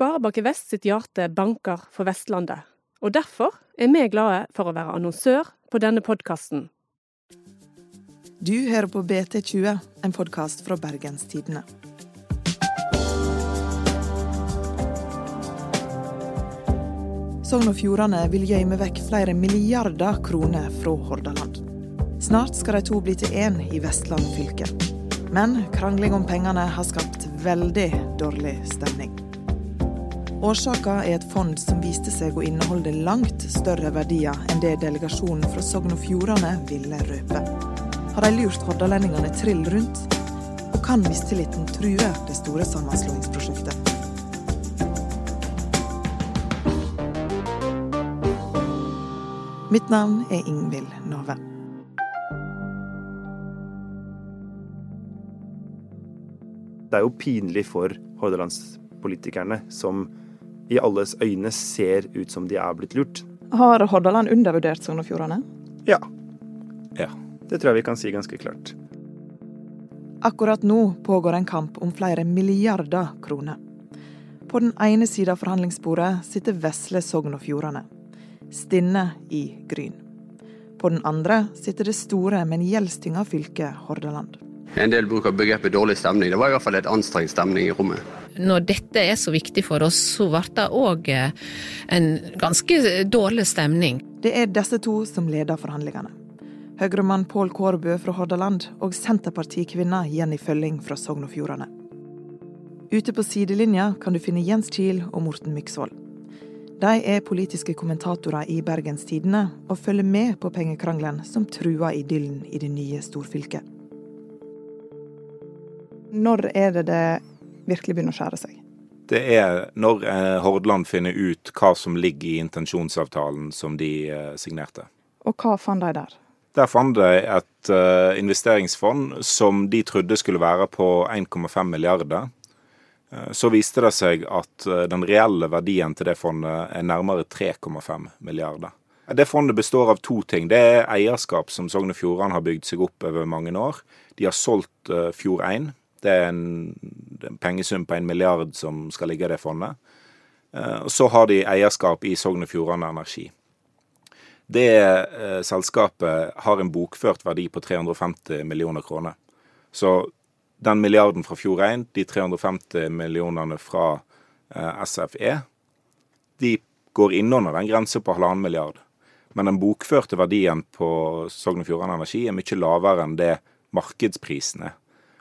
Sparebanken Vest sitt hjerte banker for Vestlandet, og derfor er vi glade for å være annonsør på denne podkasten. Du hører på BT20, en podkast fra Bergenstidene. Sogn og Fjordane vil gjemme vekk flere milliarder kroner fra Hordaland. Snart skal de to bli til én i Vestland fylke. Men krangling om pengene har skapt veldig dårlig stemning. Årsaka er et fond som viste seg å inneholde langt større verdier enn det delegasjonen fra Sogn og Fjordane ville røpe. Har de lurt hordalendingene trill rundt? Og kan mistilliten true det store sammenslåingsprosjektet? Mitt navn er Ingvild Nove. Det er jo pinlig for hordalandspolitikerne, som i alles øyne ser ut som de er blitt lurt. Har Hordaland undervurdert Sogn og Fjordane? Ja. Ja. Det tror jeg vi kan si ganske klart. Akkurat nå pågår en kamp om flere milliarder kroner. På den ene sida av forhandlingsbordet sitter vesle Sogn og Fjordane. Stinne i Gryn. På den andre sitter det store, men gjeldstynga fylket Hordaland. En del bruker begrepet dårlig stemning. Det var i hvert fall et anstrengt stemning i rommet. Når dette er så viktig for oss, så ble det òg en ganske dårlig stemning. Det er disse to som leder forhandlingene. Høyremann Pål Kårbø fra Hordaland og Senterpartikvinna Jenny Følling fra Sogn og Fjordane. Ute på sidelinja kan du finne Jens Kiel og Morten Myksvold. De er politiske kommentatorer i Bergens Tidende og følger med på pengekrangelen som truer idyllen i det nye storfylket. Når er det det virkelig begynner å skjære seg? Det er når eh, Hordaland finner ut hva som ligger i intensjonsavtalen som de eh, signerte. Og hva fant de der? Der fant de et eh, investeringsfond som de trodde skulle være på 1,5 milliarder. Så viste det seg at den reelle verdien til det fondet er nærmere 3,5 milliarder. Det fondet består av to ting. Det er eierskap som Sogn og Fjordane har bygd seg opp over mange år. De har solgt eh, Fjord 1. Det er en, en pengesum på en milliard som skal ligge i det fondet. Eh, Og så har de eierskap i Sogn og Fjordane Energi. Det eh, selskapet har en bokført verdi på 350 millioner kroner. Så den milliarden fra Fjord 1, de 350 millionene fra eh, SFE, de går innunder den grensa på halvannen milliard. Men den bokførte verdien på Sogn og Fjordane Energi er mye lavere enn det markedsprisen er.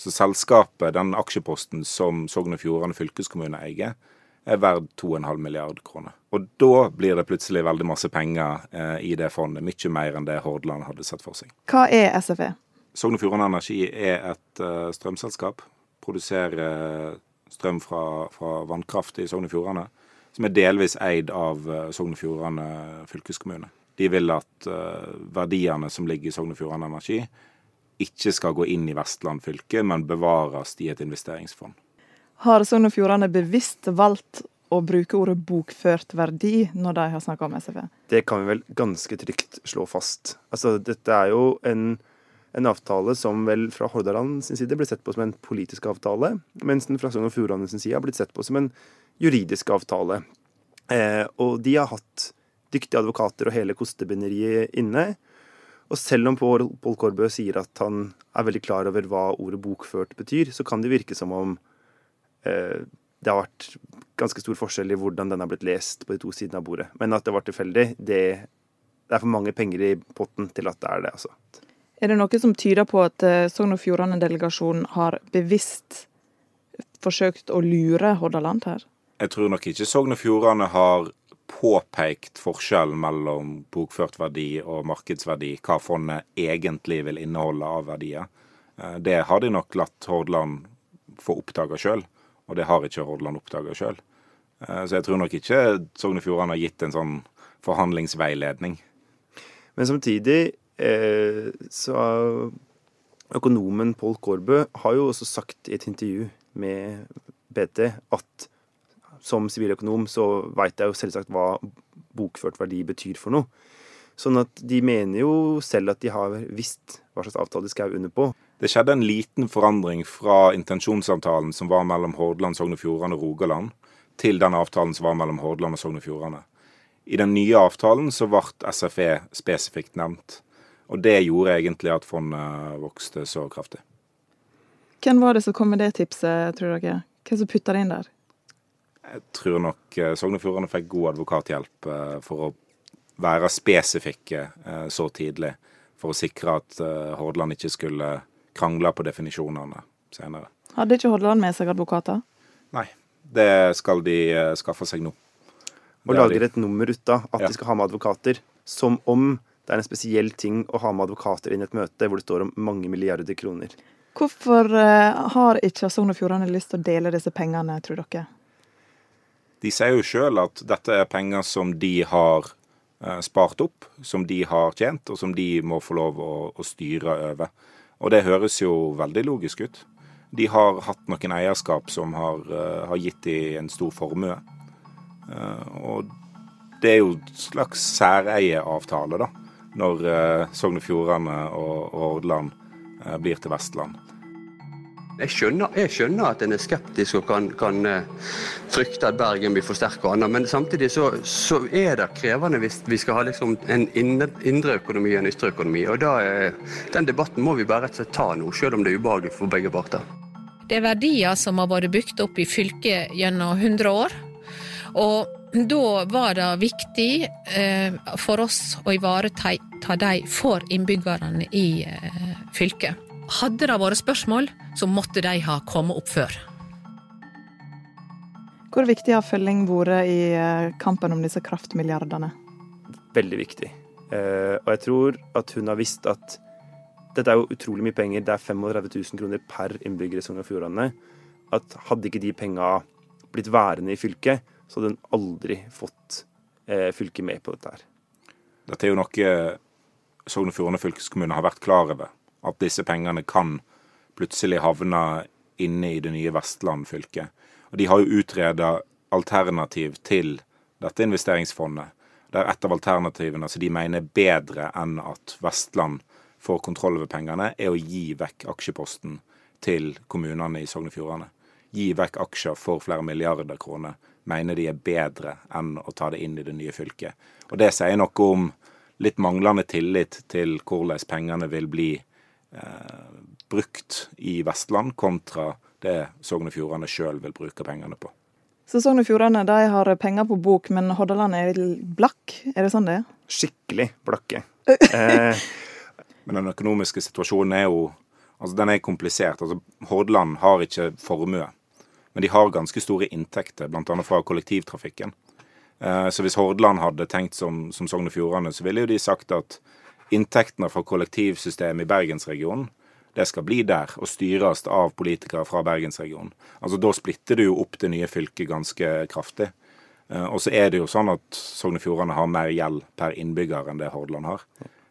Så selskapet, den aksjeposten som Sogn og Fjordane fylkeskommune eier, er verdt 2,5 milliard kroner. Og da blir det plutselig veldig masse penger eh, i det fondet. Mye mer enn det Hordaland hadde sett for seg. Hva er SFE? Sogn og Fjordane Energi er et uh, strømselskap. Produserer eh, strøm fra, fra vannkraft i Sogn og Fjordane. Som er delvis eid av uh, Sogn og Fjordane fylkeskommune. De vil at uh, verdiene som ligger i Sogn og Fjordane Energi, ikke skal gå inn i Vestland fylke, men bevares i et investeringsfond. Har Sogn og Fjordane bevisst valgt å bruke ordet bokført verdi når de har snakka om SFE? Det kan vi vel ganske trygt slå fast. Altså, dette er jo en, en avtale som vel fra Hordaland sin side ble sett på som en politisk avtale, mens den fra Sogn og Fjordane sin side har blitt sett på som en juridisk avtale. Eh, og de har hatt dyktige advokater og hele kostebinderiet inne. Og selv om Pål Korbø Kårbø sier at han er veldig klar over hva ordet bokført betyr, så kan det virke som om eh, det har vært ganske stor forskjell i hvordan den har blitt lest på de to sidene av bordet. Men at det var tilfeldig, det, det er for mange penger i potten til at det er det, altså. Er det noe som tyder på at eh, Sogn og Fjordane-delegasjonen har bevisst forsøkt å lure Hordaland her? Jeg tror nok ikke Sogn og Fjordane har påpekt forskjellen mellom bokført verdi og markedsverdi, hva fondet egentlig vil inneholde av verdier. Eh, Det har de nok latt Hordaland få oppdaga sjøl, og det har ikke Hordaland oppdaga sjøl. Så jeg tror nok ikke Sogn og Fjordane har gitt en sånn forhandlingsveiledning. Men samtidig eh, så Økonomen Pål Kårbø har jo også sagt i et intervju med BT at som siviløkonom så veit jeg jo selvsagt hva bokført verdi betyr for noe. Sånn at de mener jo selv at de har visst hva slags avtale de skrev under på. Det skjedde en liten forandring fra intensjonsavtalen som var mellom Hordaland, Sogn og Fjordane og Rogaland, til den avtalen som var mellom Hordaland og Sogn og Fjordane. I den nye avtalen så ble SFE spesifikt nevnt. Og det gjorde egentlig at fondet vokste så kraftig. Hvem var det som kom med det tipset, tror dere? Hvem som putta det inn der? Jeg tror nok eh, Sogn og Fjordane fikk god advokathjelp eh, for å være spesifikke eh, så tidlig. For å sikre at Hordaland ikke skulle krangle på definisjonene senere. Hadde ikke Hordaland med seg advokater? Nei, det skal de skaffe seg nå. Og lager et nummer ut av at ja. de skal ha med advokater. Som om det er en spesiell ting å ha med advokater inn i et møte hvor det står om mange milliarder kroner. Hvorfor har ikke Sogn og Fjordane lyst til å dele disse pengene, tror dere? De sier jo sjøl at dette er penger som de har eh, spart opp, som de har tjent, og som de må få lov å, å styre over. Og det høres jo veldig logisk ut. De har hatt noen eierskap som har, uh, har gitt dem en stor formue. Uh, og det er jo en slags særeieavtale, da, når Sogn og Fjordane og Hordaland blir til Vestland. Jeg skjønner, jeg skjønner, at en er skeptisk og kan, kan uh, frykte at Bergen blir for og annet, men samtidig så, så, er det krevende hvis vi skal ha liksom en indre økonomi og en ytre økonomi. og da, uh, Den debatten må vi bare rett og slett ta nå, selv om det er ubehagelig for begge parter. Det er verdier som har vært bygd opp i fylket gjennom 100 år. Og da var det viktig eh, for oss å ivareta de for innbyggerne i eh, fylket. Hadde det vært spørsmål, så måtte de ha kommet opp før. Hvor viktig har følging vært i eh, kampen om disse kraftmilliardene? Veldig viktig. Eh, og jeg tror at hun har visst at dette er jo utrolig mye penger. Det er 35 000 kroner per innbygger i Sogn og Fjordane. At hadde ikke de penga blitt værende i fylket, så hadde hun aldri fått eh, fylket med på dette her. Dette er jo noe Sogn og Fjordane fylkeskommune har vært klar over at disse pengene kan plutselig havne inne i det nye Vestland fylke. Og De har jo utreda alternativ til dette investeringsfondet. Der et av alternativene som de mener er bedre enn at Vestland får kontroll over pengene, er å gi vekk aksjeposten til kommunene i Sogn og Fjordane. Gi vekk aksjer for flere milliarder kroner mener de er bedre enn å ta det inn i det nye fylket. Og Det sier noe om litt manglende tillit til hvordan pengene vil bli Eh, brukt i Vestland, kontra det Sogn og Fjordane sjøl vil bruke pengene på. Så Sogn og Fjordane de har penger på bok, men Hordaland er blakk? Er det sånn det er? Skikkelig blakke. eh. Men den økonomiske situasjonen er jo altså den er komplisert. Altså, Hordaland har ikke formue, men de har ganske store inntekter, bl.a. fra kollektivtrafikken. Eh, så hvis Hordaland hadde tenkt som, som Sogn og Fjordane, så ville jo de sagt at inntektene fra kollektivsystemet i bergensregionen det skal bli der og styres av politikere fra bergensregionen. Altså Da splitter du jo opp det nye fylket ganske kraftig. Eh, og så er det jo sånn at Sogn og Fjordane har mer gjeld per innbygger enn det Hordaland har.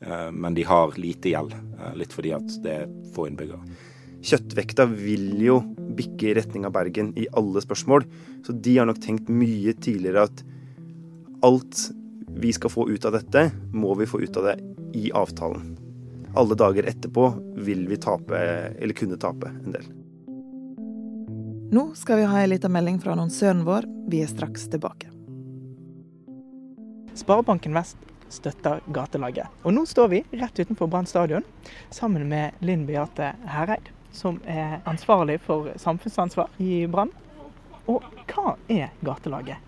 Eh, men de har lite gjeld, eh, litt fordi at det er få innbyggere. Kjøttvekta vil jo bikke i retning av Bergen i alle spørsmål, så de har nok tenkt mye tidligere at alt vi skal få ut av dette, må vi få ut av det i avtalen. Alle dager etterpå vil vi tape, eller kunne tape, en del. Nå skal vi ha en liten melding fra annonsøren vår. Vi er straks tilbake. Sparebanken Vest støtter gatelaget. Og nå står vi rett utenfor Brann stadion sammen med Linn Beate Hereid, som er ansvarlig for samfunnsansvar i Brann. Og hva er gatelaget?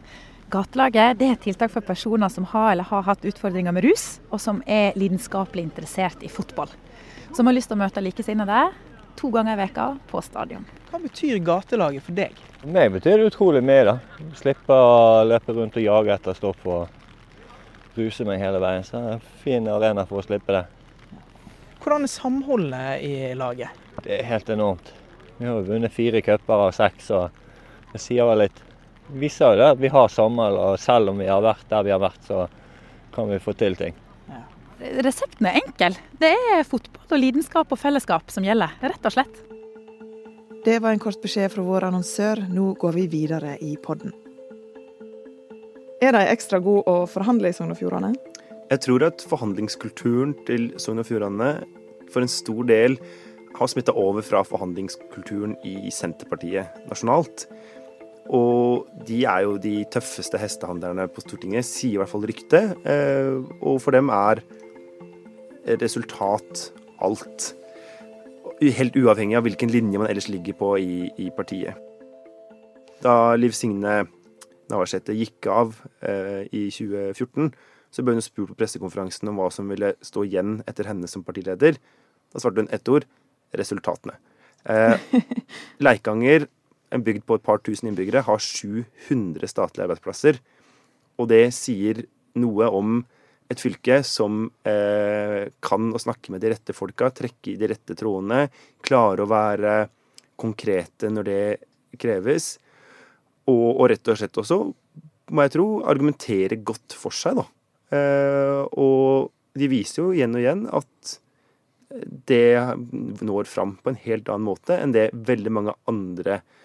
Gatelaget er et tiltak for personer som har eller har hatt utfordringer med rus, og som er lidenskapelig interessert i fotball. Som har lyst til å møte likesinnede to ganger i veka på stadion. Hva betyr gatelaget for deg? For meg betyr det utrolig mye. da. Slippe å løpe rundt og jage etter stoff og ruse meg hele veien. Så det er en fin arena for å slippe det. Hvordan er samholdet i laget? Det er helt enormt. Vi har vunnet fire cuper av seks, og det sier vel litt viser jo det at vi har samhold, og selv om vi har vært der vi har vært, så kan vi få til ting. Ja. Resepten er enkel. Det er fotball og lidenskap og fellesskap som gjelder, rett og slett. Det var en kort beskjed fra vår annonsør. Nå går vi videre i podden. Er de ekstra gode å forhandle i Sogn og Fjordane? Jeg tror at forhandlingskulturen til Sogn og Fjordane for en stor del har smitta over fra forhandlingskulturen i Senterpartiet nasjonalt. Og de er jo de tøffeste hestehandlerne på Stortinget, sier i hvert fall ryktet. Eh, og for dem er resultat alt. Helt uavhengig av hvilken linje man ellers ligger på i, i partiet. Da Liv Signe Navarsete gikk av eh, i 2014, så ble hun spurt på pressekonferansen om hva som ville stå igjen etter henne som partileder. Da svarte hun ett ord resultatene. Eh, Leikanger, en bygd på et par tusen innbyggere, har 700 statlige arbeidsplasser. Og det sier noe om et fylke som eh, kan å snakke med de rette folka, trekke i de rette trådene, klare å være konkrete når det kreves, og, og rett og slett også, må jeg tro, argumentere godt for seg, da. Eh, og de viser jo igjen og igjen at det når fram på en helt annen måte enn det veldig mange andre eh,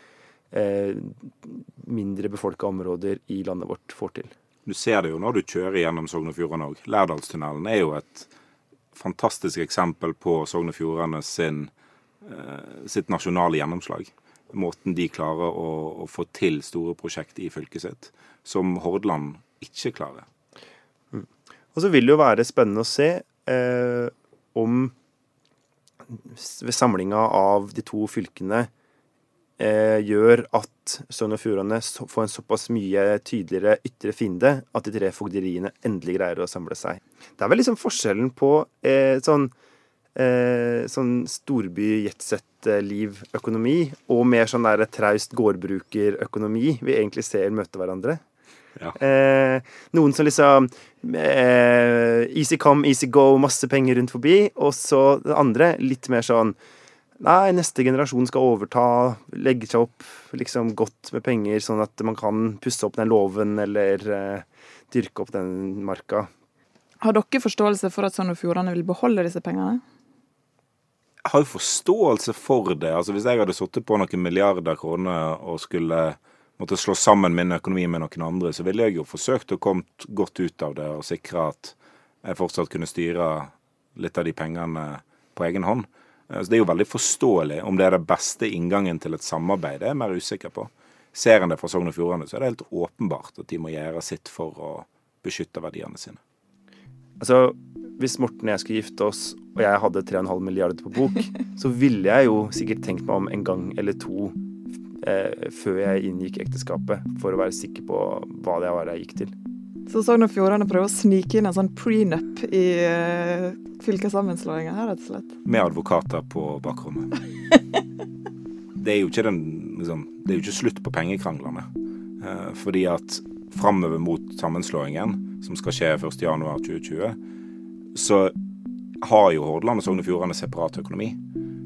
mindre befolka områder i landet vårt får til. Du ser det jo når du kjører gjennom Sogn og Fjordane òg. Lærdalstunnelen er jo et fantastisk eksempel på Sogn og Fjordane eh, sitt nasjonale gjennomslag. Måten de klarer å, å, få til store prosjekt i fylket sitt, som Hordaland ikke klarer. Mm. Og så vil det jo være spennende å se eh, om ved samlinga av de to fylkene eh, gjør at Sogn og Fjordane får en såpass mye tydeligere ytre fiende at de tre fogderiene endelig greier å samle seg. Det er vel liksom forskjellen på eh, sånn, eh, sånn storby-jetsett-liv-økonomi og mer sånn der traust gårdbrukerøkonomi vi egentlig ser møte hverandre. Ja. Eh, noen som liksom eh, Easy come, easy go, masse penger rundt forbi. Og så det andre litt mer sånn Nei, neste generasjon skal overta, legge seg opp liksom godt med penger, sånn at man kan pusse opp den låven eller eh, dyrke opp den marka. Har dere forståelse for at Sogn og Fjordane vil beholde disse pengene? Jeg har jo forståelse for det. Altså Hvis jeg hadde sittet på noen milliarder kroner og skulle måtte slå sammen min økonomi med noen andre, så ville jeg jo forsøkt å komme godt ut av det og sikre at jeg fortsatt kunne styre litt av de pengene på egen hånd. Så Det er jo veldig forståelig. Om det er den beste inngangen til et samarbeid, det er jeg mer usikker på. Ser en det fra Sogn og Fjordane, så er det helt åpenbart at de må gjøre sitt for å beskytte verdiene sine. Altså, Hvis Morten og jeg skulle gifte oss, og jeg hadde 3,5 milliarder på bok, så ville jeg jo sikkert tenkt meg om en gang eller to eh, før jeg inngikk ekteskapet, for å være sikker på hva det var jeg gikk til. Så Sogn og Fjordane prøver å snike inn en sånn prenup i uh, fylkessammenslåinga her, rett og slett? Med advokater på bakrommet. det er jo ikke, den, liksom, det er jo ikke slutt på pengekranglene. Uh, fordi at framover mot sammenslåingen, som skal skje 1.1.2020, så har jo Hordaland og Sogn og Fjordane separat økonomi.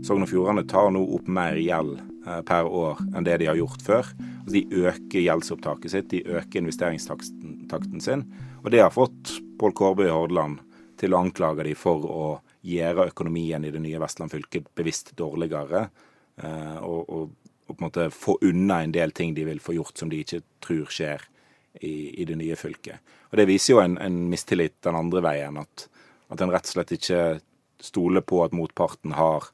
Sogn og Fjordane tar nå opp mer gjeld Eh, per år enn det de har gjort før. Altså, de øker gjeldsopptaket sitt, de øker investeringstakten sin. Og det har fått Pål Kårbø i Hordaland til å anklage de for å gjøre økonomien i det nye Vestland fylke bevisst dårligere. Eh, og, og, og, på en måte få unna en del ting de vil få gjort som de ikke tror skjer i, i det nye fylket. Og Det viser jo en, en mistillit den andre veien. At, at en rett og slett ikke stoler på at motparten har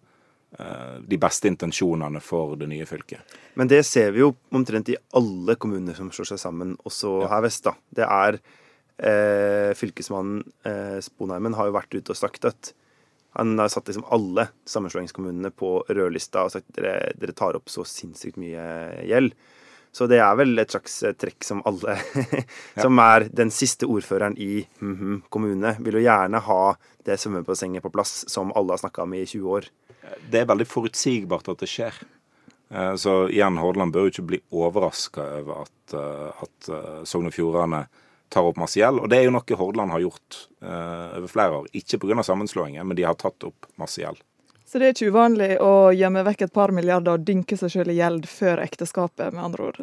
de beste intensjonene for det nye fylket. Men det ser vi jo omtrent i alle kommuner som slår seg sammen, også ja. her vest. da. Det er eh, Fylkesmannen eh, Sponheimen har jo vært ute og sagt at han har satt liksom alle sammenslåingskommunene på rødlista og sagt at dere, dere tar opp så sinnssykt mye gjeld. Så det er vel et slags eh, trekk som alle som er den siste ordføreren i mm -hmm, kommune, vil jo gjerne ha det svømmebassenget på plass som alle har snakka om i 20 år. Det er veldig forutsigbart at det skjer. Eh, så igjen, Hordaland bør jo ikke bli overraska over at, eh, at Sogn og Fjordane tar opp masse gjeld. Og det er jo noe Hordaland har gjort over flere år. Ikke pga. sammenslåingen, men de har tatt opp masse gjeld. Så det er ikke uvanlig å gjemme vekk et par milliarder og dynke seg sjøl i gjeld før ekteskapet, med andre ord?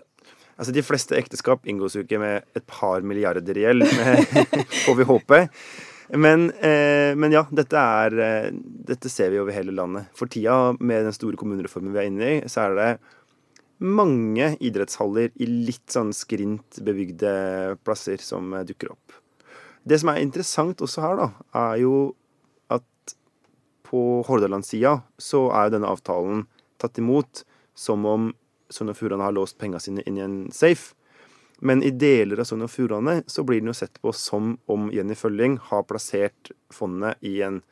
Altså, De fleste ekteskap inngås jo ikke med et par milliarder i gjeld, får vi håpe. Men, eh, men, ja, dette, er, eh, dette ser vi over hele landet. For tida, med den store kommunereformen vi er inne i, så er det mange idrettshaller i litt sånn skrint bebygde plasser som eh, dukker opp. Det som er interessant også her, da, er jo på Hordaland-sida så er jo denne avtalen tatt imot som om Sogn og Fjordane har låst pengene sine inn i en safe. Men i deler av Sogn og Fjordane så blir den jo sett på som om Jenny Følling har plassert fondet i en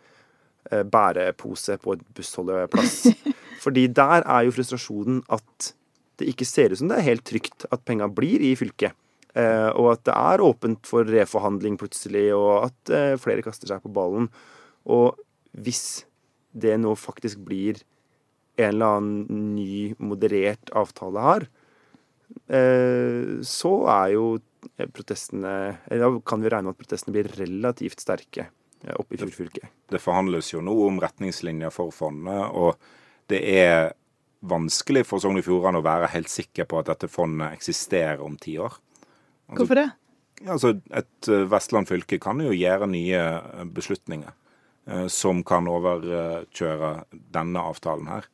eh, bærepose på et bussholdeplass. Fordi der er jo frustrasjonen at det ikke ser ut som det er helt trygt at penga blir i fylket. Eh, og at det er åpent for reforhandling plutselig, og at eh, flere kaster seg på ballen. Og hvis det nå faktisk blir en eller annen ny, moderert avtale her, eh, så er jo protestene Eller da kan vi regne med at protestene blir relativt sterke eh, oppe i Fjordfylket. Det forhandles jo nå om retningslinjer for fondet, og det er vanskelig for Sogn og Fjordane å være helt sikker på at dette fondet eksisterer om ti år. Altså, Hvorfor det? Altså, et eh, Vestland fylke kan jo gjøre nye beslutninger som kan overkjøre denne avtalen her.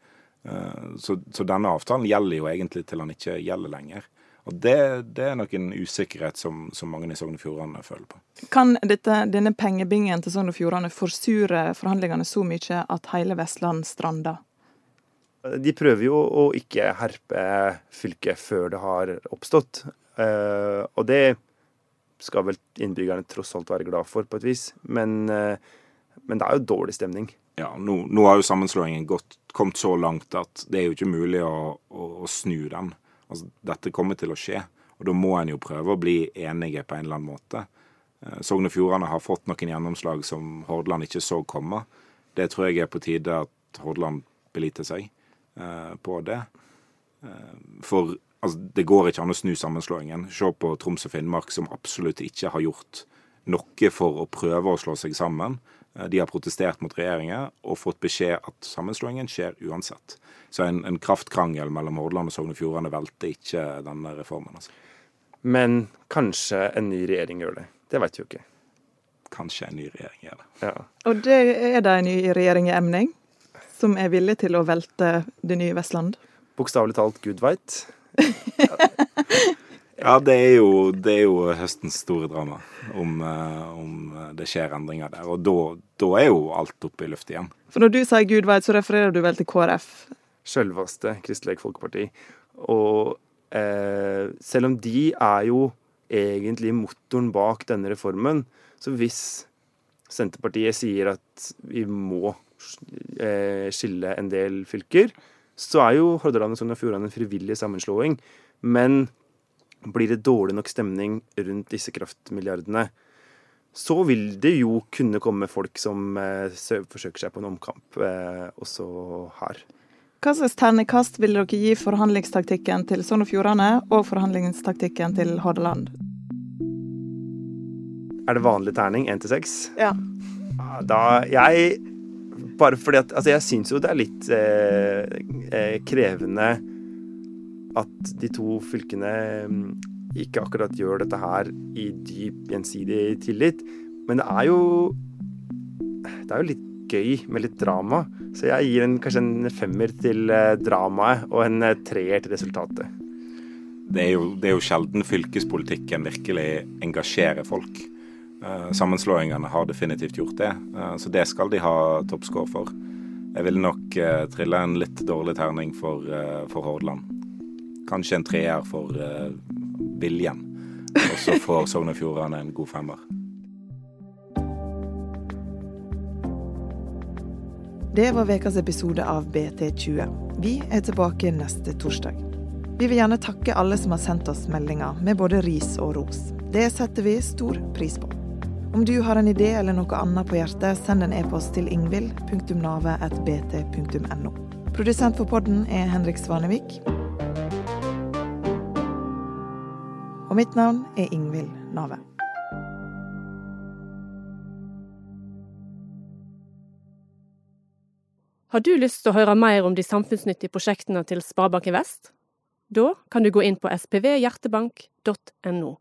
Eh, så, så, denne avtalen gjelder jo egentlig til han ikke gjelder lenger. Og Det, det er nok en usikkerhet som, som mange i Sogn og Fjordane føler på. Kan dette, denne pengebingen til Sogn og Fjordane forsure forhandlingene så mye at hele Vestland strander? De prøver jo å ikke herpe fylket før det har oppstått. Uh, og det skal vel innbyggerne tross alt være glad for, på et vis. Men, men det er jo dårlig stemning. Ja, nå, nå har jo sammenslåingen gått, kommet så langt at det er jo ikke mulig å, å, å snu den. Altså, dette kommer til å skje, og da må en jo prøve å bli enige på en eller annen måte. Uh, Sogn og Fjordane har fått noen gjennomslag som Hordaland ikke så komme. Det tror jeg er på tide at Hordaland beliter seg på det. For altså, Det går ikke an å snu sammenslåingen. Se på Troms og Finnmark, som absolutt ikke har gjort noe for å prøve å slå seg sammen. Eh, de har protestert mot regjeringen og fått beskjed at sammenslåingen skjer uansett. Så en, en kraftkrangel mellom Hordaland og Sogn og Fjordane velter ikke denne reformen. Altså. Men kanskje en ny regjering gjør det. Det vet vi jo ikke. Kanskje en ny regjering gjør det. Ja. Og det er det en ny regjering i emning? Som er villig til å velte det nye Vestland? Bokstavelig talt Gud veit. Ja, det er, jo, det er, jo, høstens store drama, om, eh, om det skjer endringer der. Og da, da, er jo alt oppe i lufta igjen. For når du sier Gud veit, så refererer du vel til KrF? Selveste Kristelig Folkeparti. Og eh, selv om de er jo egentlig motoren bak denne reformen, så hvis Senterpartiet sier at vi må eh, skille en del fylker, så er jo Hordaland og Sogn og Fjordane en frivillig sammenslåing. Men blir det dårlig nok stemning rundt disse kraftmilliardene, så vil det jo kunne komme folk som eh, forsøker seg på en omkamp eh, også her. Hva slags ternekast vil dere gi forhandlingstaktikken til Sogn og Fjordane og forhandlingstaktikken til Hordaland? Er det vanlig terning? Én til seks? Ja. Da Jeg bare fordi at Altså, jeg syns jo det er litt eh, eh, krevende at de to fylkene mm, ikke akkurat gjør dette her i dyp gjensidig tillit. Men det er jo Det er jo litt gøy med litt drama. Så jeg gir en, kanskje en femmer til eh, dramaet og en eh, treer til resultatet. Det er, jo, det er jo sjelden fylkespolitikken virkelig engasjerer folk. Uh, sammenslåingene har definitivt gjort det, så det skal de ha toppscore for. Jeg ville nok trille en litt dårlig terning for, for Hordaland. Kanskje en treer for viljen. Og så får Sogn og Fjordane en god femmer. Det var ukas episode av BT20. Vi er tilbake neste torsdag. Vi vil gjerne takke alle som har sendt oss meldinger med både ris og ros. Det setter vi stor pris på. Om du har en idé eller noe annet på hjertet, send en e-post til ingvild.nave.bt.no. Produsent for podden er Henrik Svanevik. Og mitt navn er Ingvild Nave. Har du lyst til å høre mer om de samfunnsnyttige prosjektene til Sparebanken Vest? Da kan du gå inn på spvhjertebank.no.